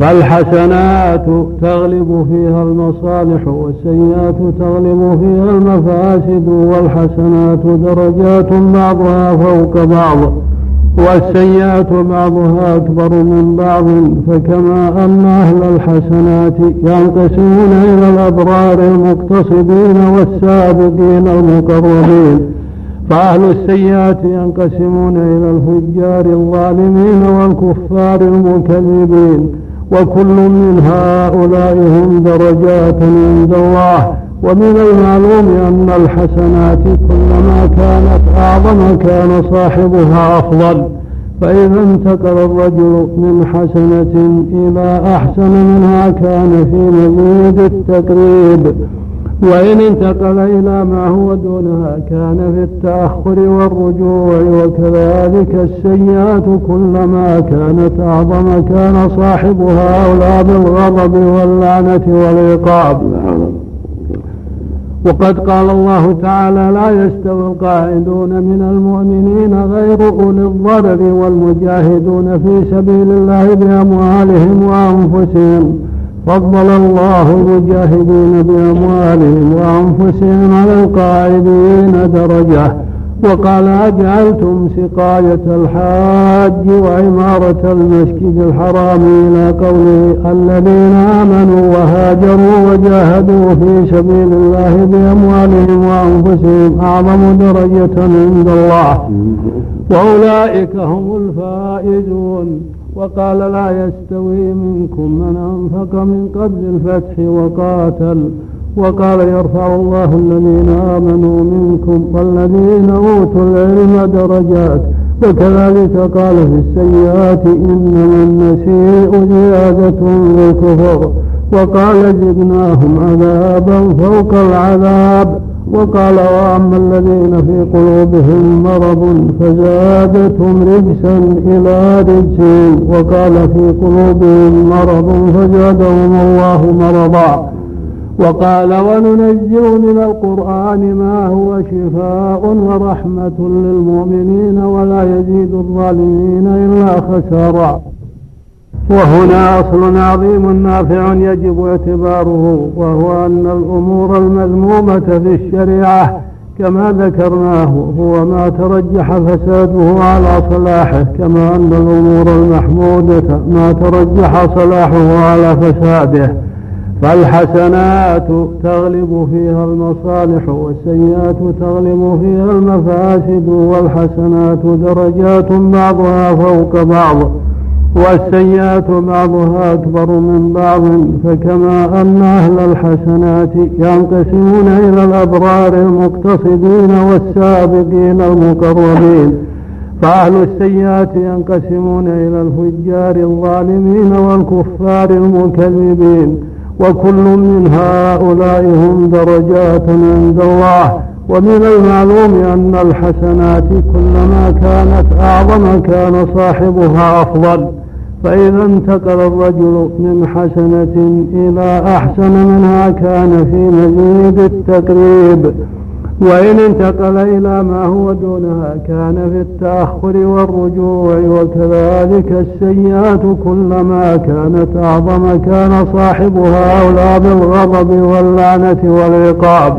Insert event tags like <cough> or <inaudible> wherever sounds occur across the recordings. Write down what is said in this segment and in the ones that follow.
فالحسنات تغلب فيها المصالح والسيئات تغلب فيها المفاسد والحسنات درجات بعضها فوق بعض والسيئات بعضها أكبر من بعض فكما أن أهل الحسنات ينقسمون إلى الأبرار المقتصدين والسابقين المقربين فأهل السيئات ينقسمون إلى الفجار الظالمين والكفار المكذبين وكل من هؤلاء هم درجات عند الله. ومن المعلوم أن الحسنات كلما كانت أعظم كان صاحبها أفضل. فإذا انتقل الرجل من حسنة إلى أحسن منها كان في مزيد التقريب. وإن انتقل إلى ما هو دونها كان في التأخر والرجوع وكذلك السيئات كلما كانت أعظم كان صاحبها أولى بالغضب واللعنة والعقاب. وقد قال الله تعالى لا يستوي القاعدون من المؤمنين غير أولي الضرر والمجاهدون في سبيل الله بأموالهم وأنفسهم فضل الله المجاهدين بأموالهم وأنفسهم على القاعدين درجة. وقال أجعلتم سقاية الحاج وعمارة المسجد الحرام إلى قوله الذين آمنوا وهاجروا وجاهدوا في سبيل الله بأموالهم وأنفسهم أعظم درجة عند الله. وأولئك هم الفائزون. وقال لا يستوي منكم من أنفق من قبل الفتح وقاتل. وقال يرفع الله الذين آمنوا منكم والذين أوتوا العلم درجات. وكذلك قال في السيئات إنما النسيء زيادة للكفر. وقال زدناهم عذابا فوق العذاب. وقال وأما الذين في قلوبهم مرض فزادتهم رجسا إلى رجسهم وقال في قلوبهم مرض فزادهم الله مرضا. وقال وننزل من القرآن ما هو شفاء ورحمة للمؤمنين ولا يزيد الظالمين إلا خسارا. وهنا أصل عظيم نافع يجب اعتباره وهو أن الأمور المذمومة في الشريعة كما ذكرناه هو ما ترجح فساده على صلاحه كما أن الأمور المحمودة ما ترجح صلاحه على فساده. فالحسنات تغلب فيها المصالح والسيئات تغلب فيها المفاسد والحسنات درجات بعضها فوق بعض. والسيئات بعضها أكبر من بعض فكما أن أهل الحسنات ينقسمون إلى الأبرار المقتصدين والسابقين المقربين فأهل السيئات ينقسمون إلى الفجار الظالمين والكفار المكذبين وكل من هؤلاء هم درجات عند الله. ومن المعلوم أن الحسنات كلما كانت أعظم كان صاحبها أفضل. فإذا انتقل الرجل من حسنة إلى أحسن منها كان في مزيد التقريب. وإن انتقل إلى ما هو دونها كان في التأخر والرجوع وكذلك السيئات كلما كانت أعظم كان صاحبها أولى بالغضب واللعنة والعقاب.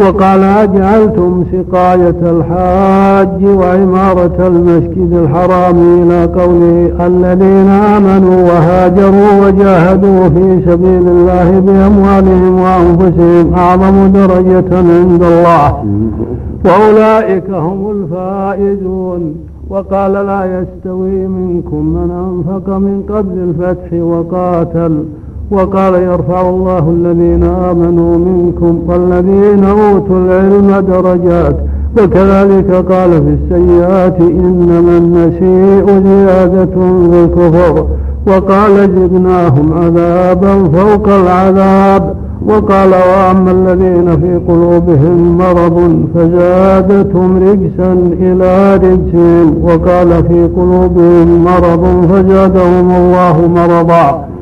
وقال أجعلتم سقاية الحاج وعمارة المسجد الحرام إلى قوله الذين آمنوا وهاجروا وجاهدوا في سبيل الله بأموالهم وأنفسهم أعظم درجة عند الله. وأولئك هم الفائزون. وقال لا يستوي منكم من أنفق من قبل الفتح وقاتل. وقال يرفع الله الذين آمنوا منكم والذين أوتوا العلم درجات وكذلك قال في السيئات إنما النسيء زيادة بالكفر وقال زدناهم عذابا فوق العذاب وقال وأما الذين في قلوبهم مرض فزادتهم رجسا إلى رجسهم وقال في قلوبهم مرض فزادهم الله مرضا.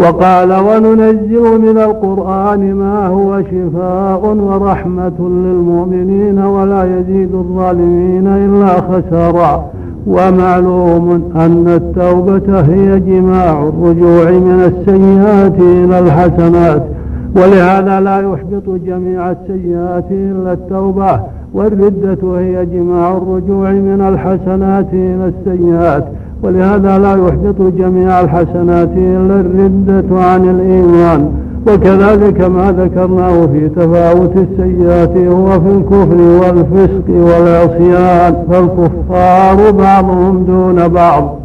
وقال وننزل من القرآن ما هو شفاء ورحمة للمؤمنين ولا يزيد الظالمين إلا خسارا. ومعلوم أن التوبة هي جماع الرجوع من السيئات إلى الحسنات ولهذا لا يحبط جميع السيئات إلا التوبة والردة هي جماع الرجوع من الحسنات إلى السيئات. ولهذا لا يحبط جميع الحسنات إلا الردة عن الإيمان. وكذلك ما ذكرناه في تفاوت السيئات هو في الكفر والفسق والعصيان فالكفار بعضهم دون بعض.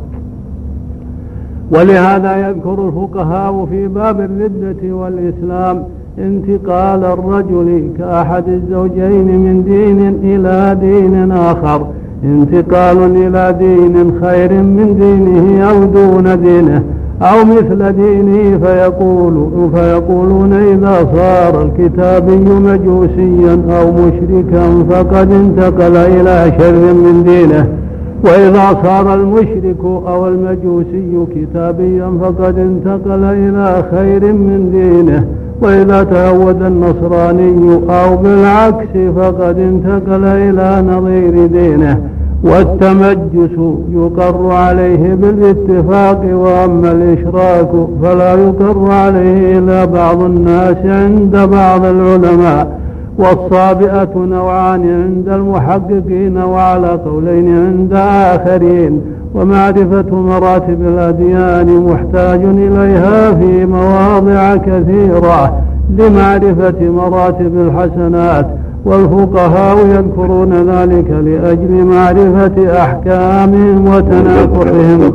ولهذا يذكر الفقهاء في باب الردة والإسلام انتقال الرجل كأحد الزوجين من دين إلى دين آخر. انتقال إلى دين خير من دينه أو دون دينه أو مثل دينه فيقول فيقولون إذا صار الكتابي مجوسيا أو مشركا فقد انتقل إلى شر من دينه. وإذا صار المشرك أو المجوسي كتابيا فقد انتقل إلى خير من دينه. وإذا تعود النصراني أو بالعكس فقد انتقل إلى نظير دينه. والتمجس يقر عليه بالاتفاق وأما الإشراك فلا يقر عليه إلا بعض الناس عند بعض العلماء والصابئة نوعان عند المحققين وعلى قولين عند آخرين ومعرفة مراتب الأديان محتاج إليها في مواضع كثيرة لمعرفة مراتب الحسنات والفقهاء يذكرون ذلك لأجل معرفة أحكامهم وتناقضهم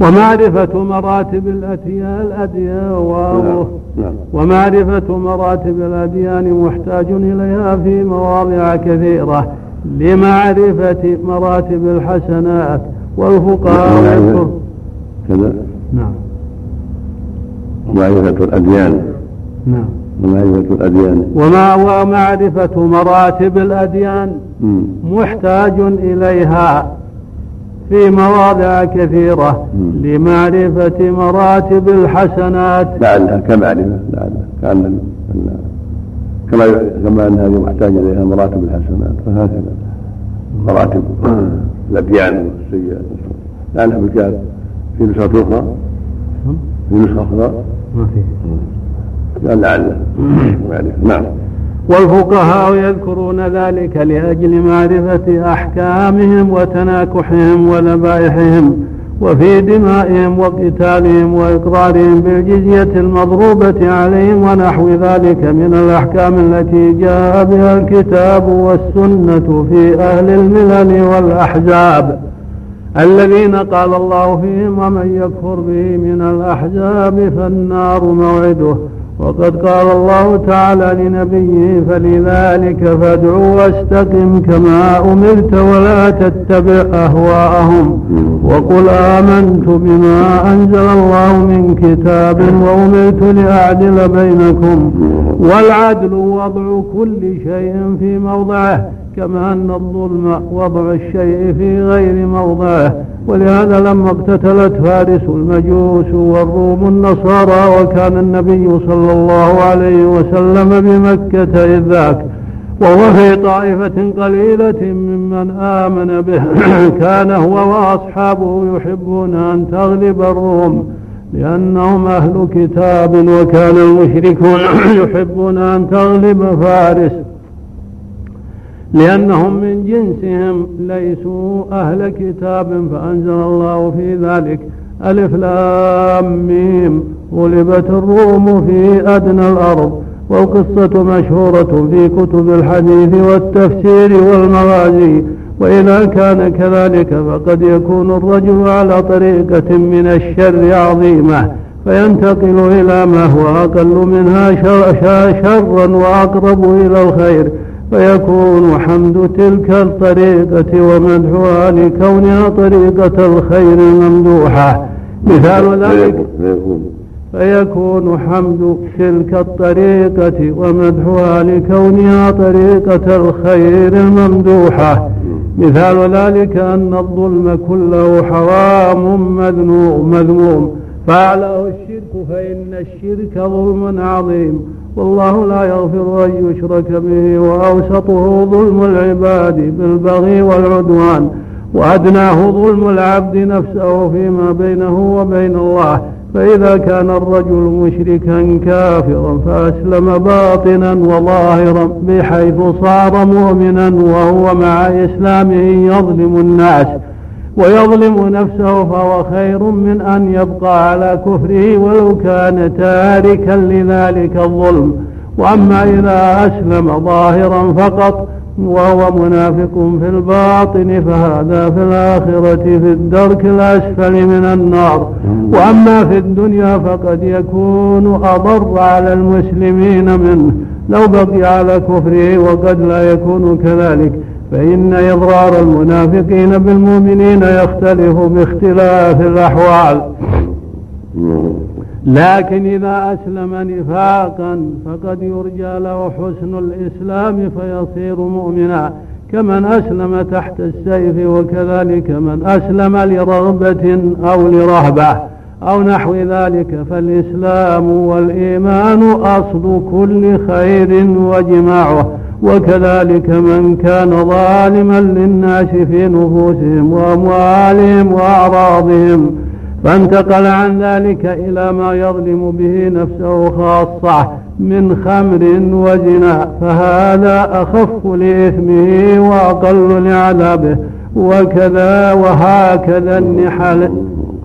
ومعرفة مراتب الأديان الأديان. ومعرفة مراتب الأديان محتاج إليها في مواضع كثيرة. لمعرفة مراتب الحسنات. والفقهاء نعم. يذكر كذا. نعم. معرفة الأديان. نعم. ومعرفة الأديان. وما ومعرفة مراتب الأديان؟ محتاج إليها في مواضع كثيرة لمعرفة مراتب الحسنات. لعلها كمعرفة لعلها كأن كما كما أن هذه محتاجة إليها مراتب الحسنات فهكذا مراتب الأديان والسيئات. لعلها بالكاد في نسخة أخرى. في نسخة أخرى. ما في. لعله نعم. والفقهاء يذكرون ذلك لأجل معرفة أحكامهم وتناكحهم وذبائحهم وفي دمائهم وقتالهم وإقرارهم بالجزية المضروبة عليهم ونحو ذلك من الأحكام التي جاء بها الكتاب والسنة في أهل الملل والأحزاب. الذين قال الله فيهم ومن يكفر به من الأحزاب فالنار موعده. وقد قال الله تعالى لنبيه فلذلك فادع واستقم كما أمرت ولا تتبع أهواءهم. وقل آمنت بما أنزل الله من كتاب وأمرت لأعدل بينكم والعدل وضع كل شيء في موضعه كما أن الظلم وضع الشيء في غير موضعه ولهذا لما اقتتلت فارس المجوس والروم النصارى وكان النبي صلى الله عليه وسلم بمكة إذ ذاك وهو في طائفة قليلة ممن آمن به. <clears throat> كان هو وأصحابه يحبون أن تغلب الروم لأنهم أهل كتاب وكان المشركون <clears throat> يحبون أن تغلب فارس لأنهم من جنسهم ليسوا أهل كتاب فأنزل الله في ذلك. ألف لام ميم غلبت الروم في أدنى الأرض. والقصة مشهورة في كتب الحديث والتفسير والمغازي وإذا كان كذلك فقد يكون الرجل على طريقة من الشر عظيمة فينتقل إلى ما هو أقل منها شرا وأقرب إلى الخير فيكون حمد تلك الطريقة ومدحها لكونها طريقة الخير الممدوحة مثال ذلك فيكون حمد تلك الطريقة ومدحها لكونها طريقة الخير الممدوحة مثال ذلك أن الظلم كله حرام مذموم مذموم. فأعلأه الشرك فإن الشرك ظلم عظيم. والله لا يغفر أن يشرك به وأوسطه ظلم العباد بالبغي والعدوان. وأدناه ظلم العبد نفسه فيما بينه وبين الله. فإذا كان الرجل مشركا كافرا فأسلم باطنا وظاهرا بحيث صار مؤمنا وهو مع إسلامه يظلم الناس ويظلم نفسه فهو خير من أن يبقى على كفره ولو كان تاركا لذلك الظلم. وأما إذا أسلم ظاهرا فقط وهو منافق في الباطن فهذا في الآخرة في الدرك الأسفل من النار. وأما في الدنيا فقد يكون أضر على المسلمين منه. لو بقي على كفره وقد لا يكون كذلك. فإن إضرار المنافقين بالمؤمنين يختلف باختلاف الأحوال. لكن إذا أسلم نفاقا فقد يرجى له حسن الإسلام فيصير مؤمنا. كمن أسلم تحت السيف وكذلك من أسلم لرغبة أو لرهبة أو نحو ذلك فالإسلام والإيمان أصل كل خير وجماعه. وكذلك من كان ظالما للناس في نفوسهم وأموالهم وأعراضهم فانتقل عن ذلك إلى ما يظلم به نفسه خاصة من خمر وزنا فهذا أخف لإثمه وأقل لعذابه وكذا وهكذا النحل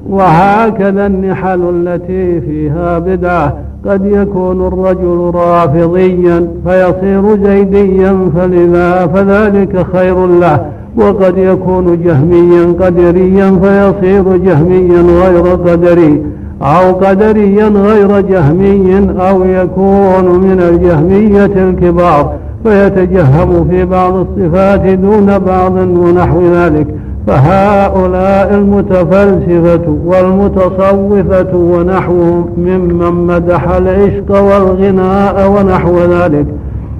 وهكذا النحل التي فيها بدعة. قد يكون الرجل رافضيا فيصير زيديا فلذا فذلك خير له. وقد يكون جهميا قدريا فيصير جهميا غير قدري أو قدريا غير جهمي أو يكون من الجهمية الكبار فيتجهم في بعض الصفات دون بعض ونحو ذلك. فهؤلاء المتفلسفة والمتصوفة ونحوهم ممن مدح العشق والغناء ونحو ذلك.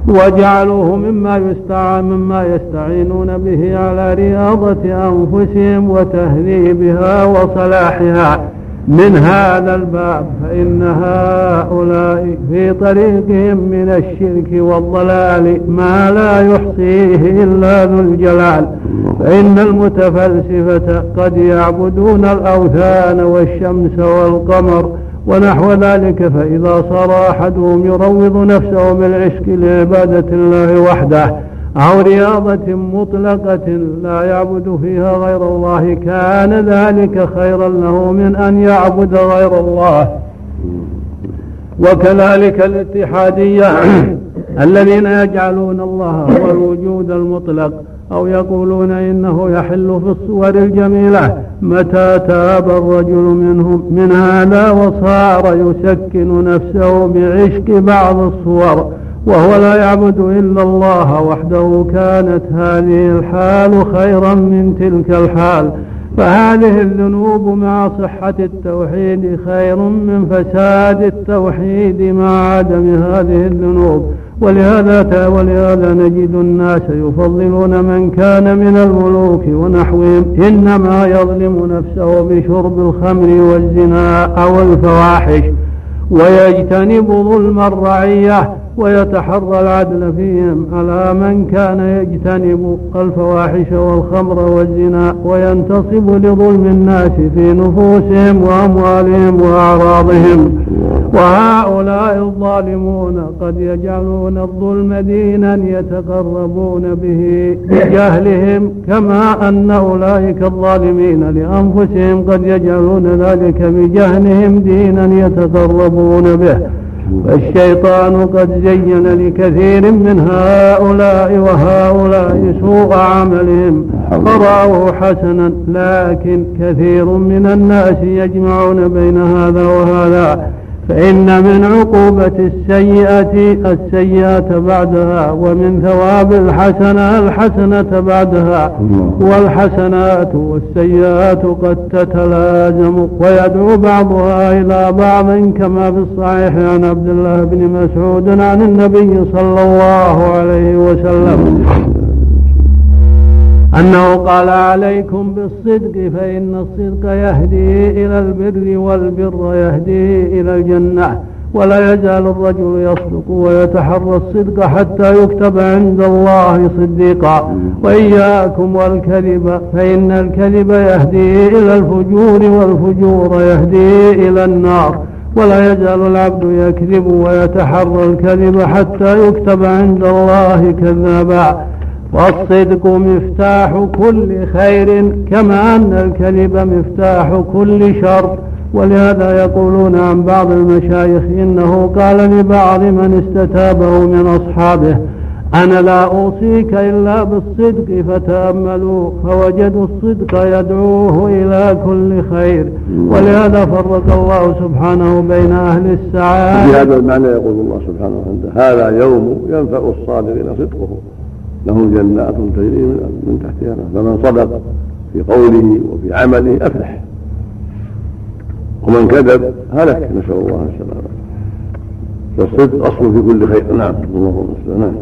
وجعلوه مما يستعان مما يستعينون به على رياضة أنفسهم وتهذيبها وصلاحها. من هذا الباب فإن هؤلاء في طريقهم من الشرك والضلال ما لا يحصيه إلا ذو الجلال. فإن المتفلسفة قد يعبدون الأوثان والشمس والقمر ونحو ذلك فإذا صار أحدهم يروض نفسه بالعشق لعبادة الله وحده أو رياضة مطلقة لا يعبد فيها غير الله كان ذلك خيرا له من أن يعبد غير الله. وكذلك الاتحادية <clears throat> الذين يجعلون الله هو الوجود المطلق أو يقولون إنه يحل في الصور الجميلة متى تاب الرجل منهم من هذا وصار يسكن نفسه بعشق بعض الصور وهو لا يعبد إلا الله وحده كانت هذه الحال خيرا من تلك الحال. فهذه الذنوب مع صحة التوحيد خير من فساد التوحيد مع عدم هذه الذنوب. ولهذا ولهذا نجد الناس يفضلون من كان من الملوك ونحوهم إنما يظلم نفسه بشرب الخمر والزنا أو الفواحش ويجتنب ظلم الرعية ويتحرى العدل فيهم على من كان يجتنب الفواحش والخمر والزنا وينتصب لظلم الناس في نفوسهم وأموالهم وأعراضهم. وهؤلاء الظالمون قد يجعلون الظلم دينا يتقربون به بجهلهم كما أن أولئك الظالمين لأنفسهم قد يجعلون ذلك بجهلهم دينا يتقربون به. فالشيطان قد زين لكثير من هؤلاء وهؤلاء سوء عملهم. فرأوه حسنا لكن كثير من الناس يجمعون بين هذا وهذا. فإن من عقوبة السيئة السيئة بعدها ومن ثواب الحسنة الحسنة بعدها. والحسنات والسيئات قد تتلازم. ويدعو بعضها إلى بعض كما في الصحيح عن عبد الله بن مسعود عن النبي صلى الله عليه وسلم. أنه قال عليكم بالصدق فإن الصدق يهدي إلى البر والبر يهدي إلى الجنة ولا يزال الرجل يصدق ويتحرى الصدق حتى يكتب عند الله صديقا. وإياكم والكذب فإن الكذب يهدي إلى الفجور والفجور يهدي إلى النار ولا يزال العبد يكذب ويتحرى الكذب حتى يكتب عند الله كذابا. والصدق مفتاح كل خير كما أن الكذب مفتاح كل شر. ولهذا يقولون عن بعض المشايخ إنه قال لبعض من استتابه من أصحابه أنا لا أوصيك إلا بالصدق فتأملوا فوجدوا الصدق يدعوه إلى كل خير. ولهذا فرق الله سبحانه بين أهل السعادة. في هذا المعنى يقول الله سبحانه وتعالى هذا يوم ينفع الصادقين صدقه لهم جنات تجري من تحتها فمن صدق في قوله وفي عمله أفلح. ومن كذب هلك نسأل الله السلامة. فالصدق أصل في كل خير. نعم اللهم نعم.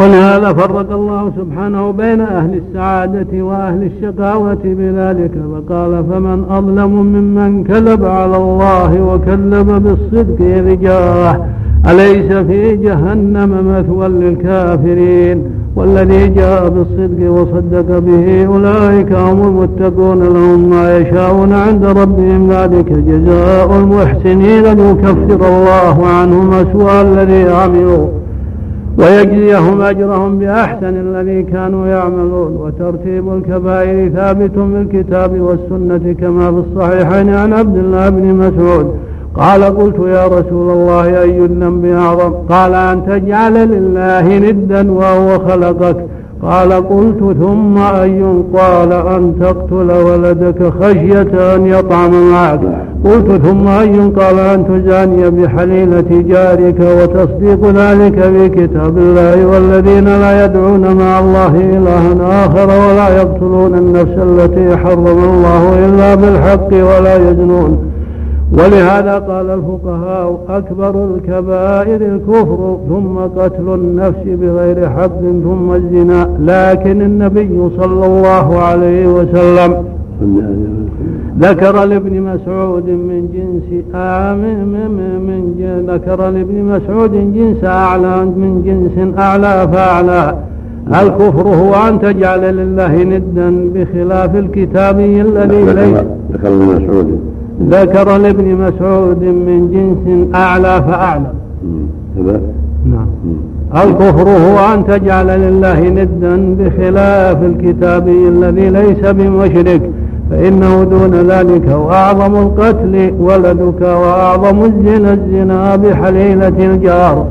ولهذا فرق الله سبحانه بين أهل السعادة وأهل الشقاوة بذلك فقال فمن أظلم ممن كذب على الله وكذب بالصدق إذ جاءه أليس في جهنم مثوى للكافرين والذي جاء بالصدق وصدق به أولئك هم المتقون لهم ما يشاءون عند ربهم ذلك جزاء المحسنين ليكفر الله عنهم أسوأ الذي عملوا ويجزيهم أجرهم بأحسن الذي كانوا يعملون وترتيب الكبائر ثابت في الكتاب والسنة كما في الصحيحين عن عبد الله بن مسعود قال قلت يا رسول الله أي الذنب أعظم؟ قال أن تجعل لله ندا وهو خلقك. قال قلت ثم أي قال أن تقتل ولدك خشية أن يطعم معك. قلت ثم أي قال أن تزاني بحليلة جارك وتصديق ذلك في كتاب الله والذين لا يدعون مع الله إلها آخر ولا يقتلون النفس التي حرم الله إلا بالحق ولا يزنون ولهذا قال الفقهاء أكبر الكبائر الكفر ثم قتل النفس بغير حق ثم الزنا لكن النبي صلى الله عليه وسلم ذكر لابن مسعود من جنس من, من ذكر لابن مسعود جنس أعلى من جنس أعلى فأعلى. الكفر هو أن تجعل لله ندا بخلاف الكتابي الذي ليس ذكر ابن مسعود. ذكر لابن مسعود من جنس أعلى فأعلى. نعم. الكفر هو أن تجعل لله ندا بخلاف الكتابي الذي ليس بمشرك؟ فإنه دون ذلك وأعظم القتل ولدك وأعظم الزنا الزنا بحليلة الجار.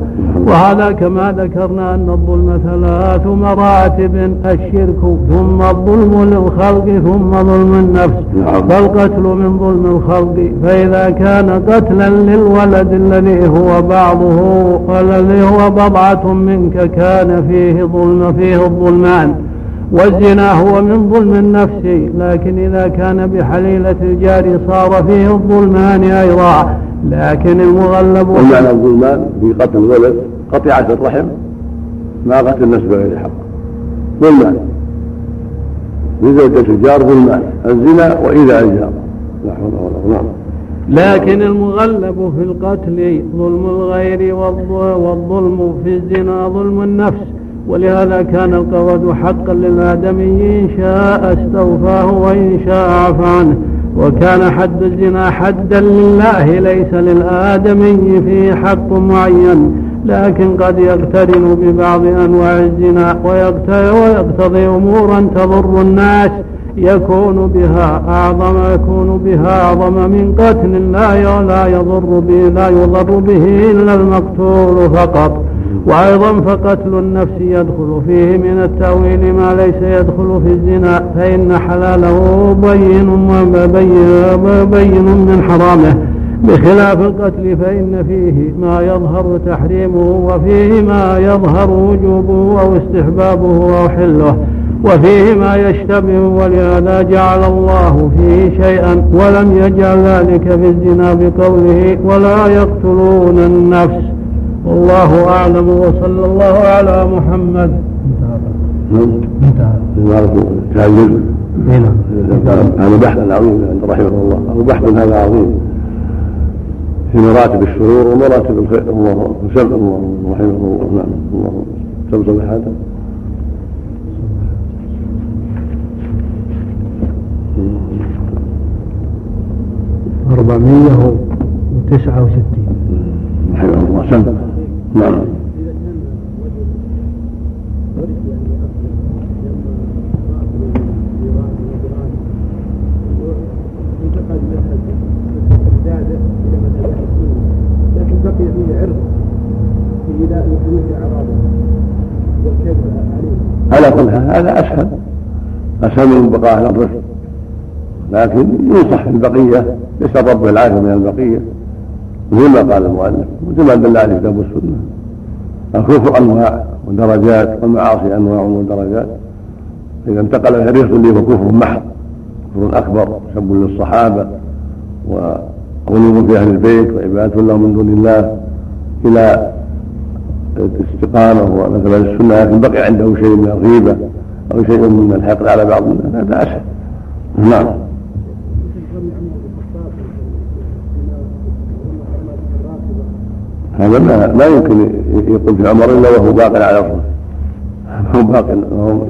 وهذا كما ذكرنا أن الظلم ثلاث مراتب الشرك ثم الظلم للخلق ثم ظلم النفس. فالقتل من ظلم الخلق. فإذا كان قتلا للولد الذي هو بعضه والذي هو بضعة منك كان فيه ظلم فيه الظلمان. والزنا هو من ظلم النفس. لكن إذا كان بحليلة الجار صار فيه الظلمان أيضا. لكن المغلب ومعنى الظلمان في قتل الولد قطيعة الرحم ما قتل النفس بغير حق. ظلمان لزوجة الجار ظلمان الزنا وإذا الجار. لا حول ولا قوة. نعم. لكن المغلب في القتل ظلم الغير والظلم في الزنا ظلم النفس. ولهذا كان القود حقا للآدمي إن شاء استوفاه وإن شاء عفى عنه. وكان حد الزنا حدا لله ليس للآدمي فيه حق معين لكن قد يقترن ببعض أنواع الزنا ويقتضي أمورا تضر الناس يكون بها أعظم يكون بها أعظم من قتل لا يضر به لا يضر به إلا المقتول فقط. وأيضا فقتل النفس يدخل فيه من التأويل ما ليس يدخل في الزنا فإن حلاله بين بين من حرامه. بخلاف القتل فإن فيه ما يظهر تحريمه وفيه ما يظهر وجوبه أو استحبابه أو حله. وفيه ما يشتبه ولهذا جعل الله فيه شيئا ولم يجعل ذلك في الزنا بقوله ولا يقتلون النفس. والله أعلم وصلى الله على محمد. انتهى. انتهى نعم. هذا بحث عظيم عند رحمه الله هذا بحث هذا عظيم. في مراتب الشرور ومراتب الخير. الله سبع الله رحمه الله. نعم. الله سبع هذا أربعمية وتسعة وستين. رحمه الله. سبع نعم. على كل هذا أسهل. أسهل من بقاء على الرفق لكن ينصح البقية يسال ربه العافيه من البقية. مثل ما قال المؤلف مثل ما دل عليه كتاب السنة. الكفر أنواع ودرجات والمعاصي أنواع ودرجات. إذا انتقل إلى الرفق اللي هو كفر محض كفر أكبر سب للصحابة وغلو في أهل البيت وعبادة لهم من دون الله إلى الاستقامة ومثلا السنة. لكن بقي عنده شيء من الغيبة أو شيء من الحقد على بعض الناس. هذا أسهل نعم. هذا ما لا يمكن يقول في عمر إلا وهو باق على الرسول هو باق هو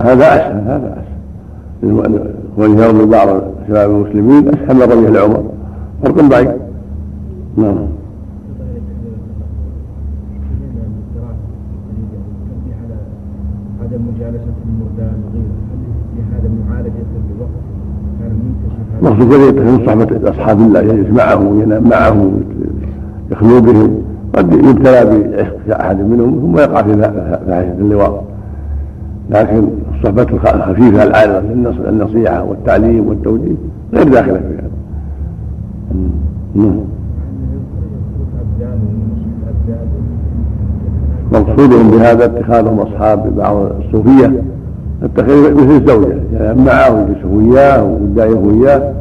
هذا اسهل هذا اسهل يرمي بعض شباب المسلمين أسهل من رميه لعمر. فرق بعيد نعم. عدم مجالسة المردان وغيره هذا معالجة الوقت؟ كان منتشر مقصود ذلك من صحبة أصحاب الله يجلس معهم وينام معهم يخلو بهم قد يبتلى بعشق أحد منهم ثم يقع في فاحشة اللواط. لكن الصحبة الخفيفة العارضة للنصيحة والتعليم والتوجيه غير داخلة في هذا. مقصودهم بهذا اتخاذهم أصحاب بعض الصوفية. التخيل مثل الزوجة يعني معه ويجلس وياه ويدعيه وياه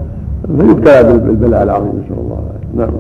فيبتلى بالبلاء العظيم نسأل الله العافية. نعم.